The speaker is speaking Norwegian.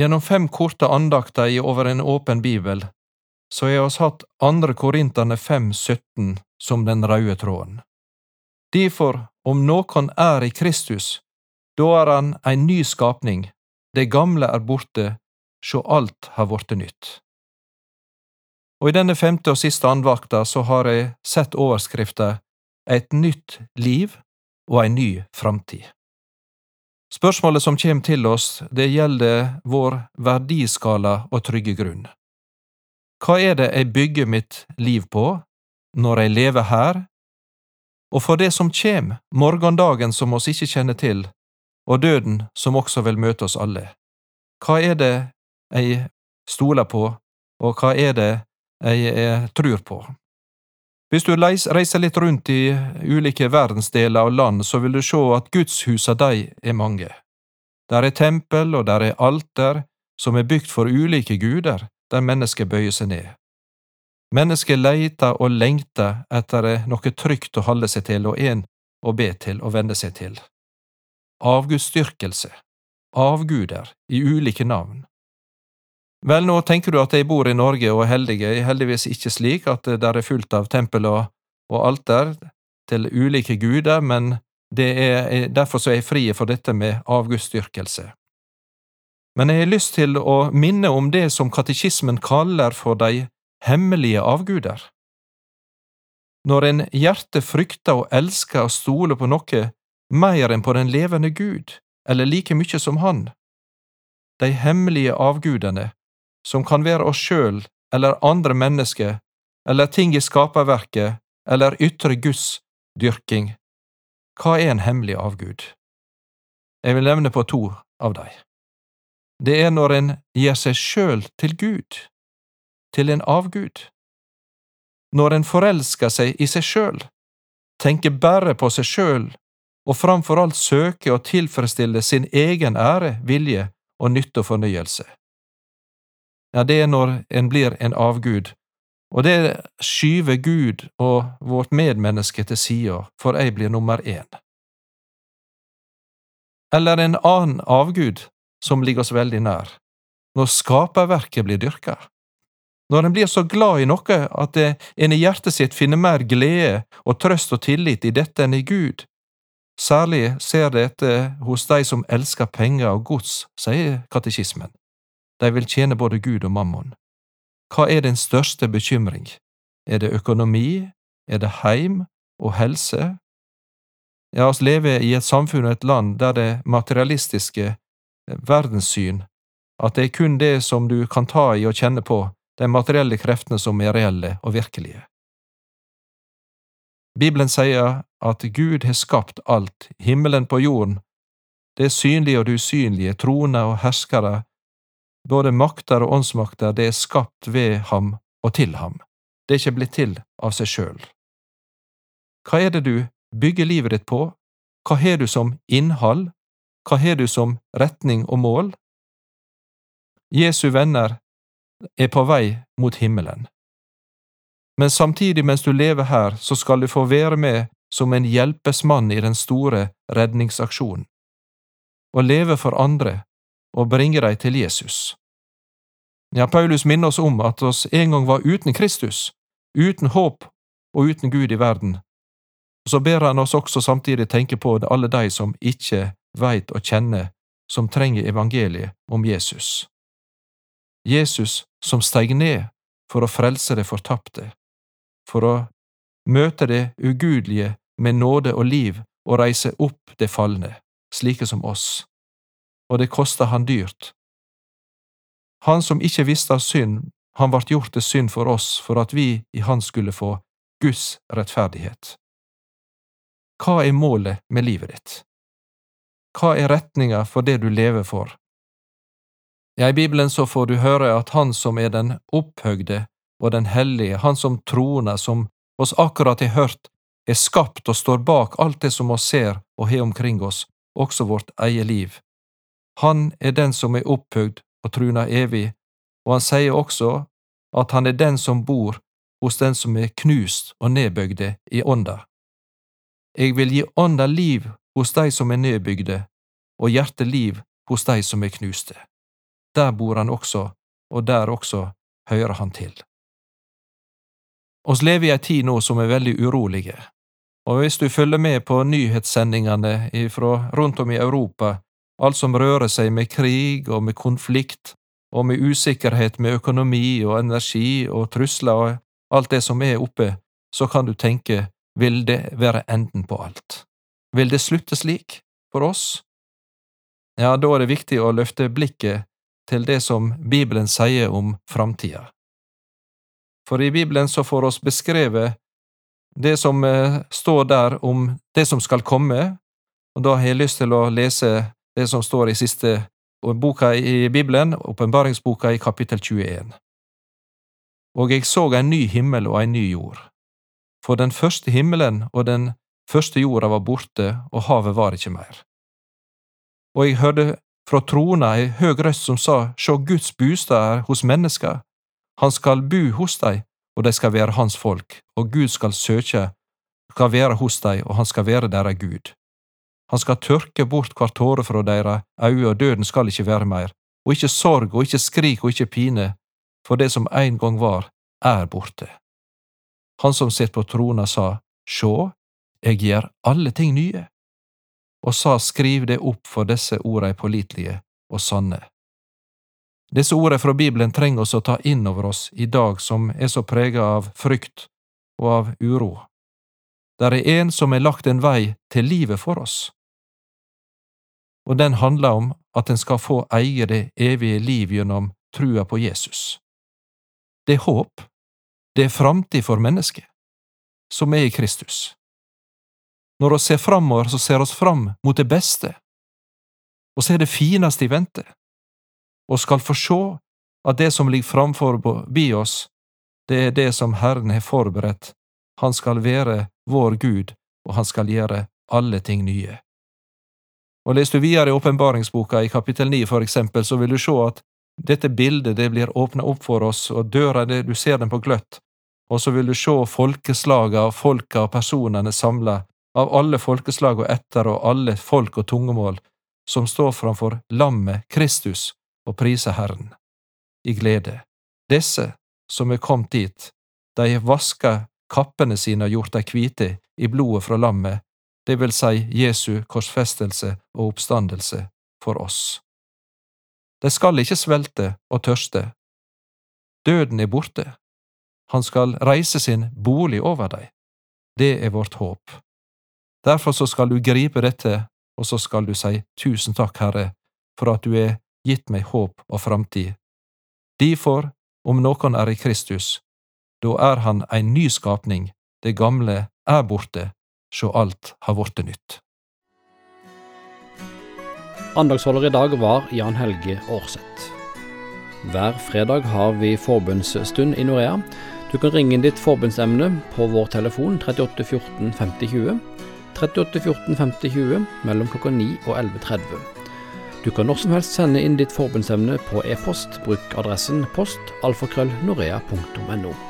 Gjennom fem korte andakter i Over en åpen bibel, så har oss hatt andre Korinterne 5,17 som den røde tråden. Derfor, om noen er i Kristus, da er han en ny skapning, det gamle er borte, sjå alt har vorte nytt. Og i denne femte og siste andvakta så har jeg sett overskrifta Et nytt liv og ei ny framtid. Spørsmålet som kjem til oss, det gjelder vår verdiskala og trygge grunn. Hva er det jeg bygger mitt liv på, når jeg lever her, og for det som kjem, morgendagen som oss ikke kjenner til, og døden som også vil møte oss alle? Hva er det jeg stoler på, og hva er det jeg tror på? Hvis du reiser litt rundt i ulike verdensdeler og land, så vil du sjå at gudshusa dei er mange. Der er tempel og der er alter som er bygd for ulike guder, der mennesket bøyer seg ned. Mennesket leiter og lengter etter noe trygt å holde seg til og en å be til og vende seg til. Avgudsdyrkelse, avguder i ulike navn. Vel, nå tenker du at jeg bor i Norge og er heldig, jeg er heldigvis ikke slik at det er fullt av tempel og, og alter til ulike guder, men er, derfor så er jeg fri for dette med avgudsdyrkelse. Men jeg har lyst til å minne om det som katekismen kaller for de hemmelige avguder. Når en hjerte frykter og elsker og stoler på noe mer enn på den levende Gud, eller like mye som Han, de hemmelige avgudene som kan være oss sjøl eller andre mennesker, eller ting i skaperverket, eller ytre Guds dyrking. Hva er en hemmelig avgud? Jeg vil nevne på to av dem. Det er når en gir seg sjøl til Gud, til en avgud. Når en forelsker seg i seg sjøl, tenker bare på seg sjøl og framfor alt søker å tilfredsstille sin egen ære, vilje og nytte og fornyelse ja, det er når en blir en avgud, og det skyver Gud og vårt medmenneske til sida, for jeg blir nummer én. Eller en annen avgud som ligger oss veldig nær, når skaperverket blir dyrka. Når en blir så glad i noe at en i hjertet sitt finner mer glede og trøst og tillit i dette enn i Gud. Særlig ser dette hos de som elsker penger og gods, sier katekismen. De vil tjene både Gud og mammon. Hva er din største bekymring? Er det økonomi, er det heim og helse? Ja, oss lever i et samfunn og et land der det materialistiske eh, verdenssyn, at det er kun det som du kan ta i og kjenne på, de materielle kreftene som er reelle og virkelige. Bibelen sier at Gud har skapt alt, himmelen på jorden, det synlige og det usynlige, troner og herskere, både makter og åndsmakter, det er skapt ved ham og til ham, det er ikke blitt til av seg sjøl. Hva er det du bygger livet ditt på, hva har du som innhold, hva har du som retning og mål? Jesu venner er på vei mot himmelen. Men samtidig mens du lever her, så skal du få være med som en hjelpesmann i den store redningsaksjonen, Å leve for andre og bringe dem til Jesus. Ja, Paulus minner oss om at oss en gang var uten Kristus, uten håp og uten Gud i verden. Så ber han oss også samtidig tenke på alle de som ikke veit og kjenner, som trenger evangeliet om Jesus. Jesus som steg ned for å frelse det fortapte, for å møte det ugudelige med nåde og liv og reise opp det falne, slike som oss og det kosta han dyrt. Han som ikke visste av synd, han vart gjort til synd for oss for at vi i Han skulle få Guds rettferdighet. Hva er målet med livet ditt? Hva er retninga for det du lever for? Ja, I Bibelen så får du høre at Han som er den opphøgde og den hellige, Han som troner, som oss akkurat har hørt, er skapt og står bak alt det som oss ser og har omkring oss, også vårt eget liv. Han er den som er opphøgd og truna evig, og han sier også at han er den som bor hos den som er knust og nedbygde i ånda. Jeg vil gi ånda liv hos de som er nedbygde, og hjerteliv hos de som er knuste. der bor han også, og der også hører han til. Oss lever i ei tid nå som er veldig urolige, og hvis du følger med på nyhetssendingene fra rundt om i Europa, alt som rører seg med krig og med konflikt og med usikkerhet med økonomi og energi og trusler og alt det som er oppe, så kan du tenke, vil det være enden på alt? Vil det slutte slik for oss? Ja, da er det viktig å løfte blikket til det som Bibelen sier om framtida. For i Bibelen så får oss beskrevet det som eh, står der om det som skal komme, og da har jeg lyst til å lese det som står i siste boka i Bibelen, åpenbaringsboka i kapittel 21. Og jeg så en ny himmel og en ny jord, for den første himmelen og den første jorda var borte, og havet var ikke mer. Og jeg hørte fra trona ei høg røst som sa, Sjå, Guds bostad er hos mennesker, han skal bu hos dei, og dei skal være hans folk, og Gud skal søke, skal være hos dei, og han skal være deres Gud. Han skal tørke bort hver tåre fra deira øyne, og døden skal ikke være mer, og ikke sorg og ikke skrik og ikke pine, for det som en gang var, er borte. Han som sitter på trona sa, Sjå, jeg gjør alle ting nye, og sa skriv det opp for disse orda er pålitelige og sanne. Disse orda fra Bibelen trenger oss å ta inn over oss i dag som er så preget av frykt og av uro. Der er en som har lagt en vei til livet for oss og den handler om at en skal få eie det evige liv gjennom trua på Jesus. Det er håp, det er framtid for mennesket, som er i Kristus. Når vi ser framover, så ser oss fram mot det beste, og så er det fineste i vente, og skal få sjå at det som ligger framfor bi oss, det er det som Herren har forberedt, Han skal være vår Gud, og Han skal gjøre alle ting nye. Og Leser du videre i åpenbaringsboka, i kapittel 9 for eksempel, så vil du se at dette bildet det blir åpna opp for oss, og døra det, du ser den på gløtt, og så vil du se folkeslaga folka og personene samla, av alle folkeslag og etter og alle folk og tungemål, som står framfor lammet Kristus og priser Herren, i glede. Disse som er kommet dit, de har vaska kappene sine og gjort dem hvite i blodet fra lammet det vil si Jesu korsfestelse og oppstandelse for oss. De skal ikke svelte og tørste. Døden er borte. Han skal reise sin bolig over deg. Det er vårt håp. Derfor så skal du gripe dette, og så skal du si tusen takk, Herre, for at du er gitt meg håp og framtid. Derfor, om noen er i Kristus, da er han en ny skapning, det gamle er borte, sjå alt har vorte nytt. Andagsholder i dag var Jan Helge Aarseth. Hver fredag har vi forbundsstund i Norea. Du kan ringe inn ditt forbundsemne på vår telefon 38 14 50 20. 38 14 50 20 mellom klokka 9 og 11.30. Du kan når som helst sende inn ditt forbundsemne på e-post. Bruk adressen post alfakrøllnorea.no.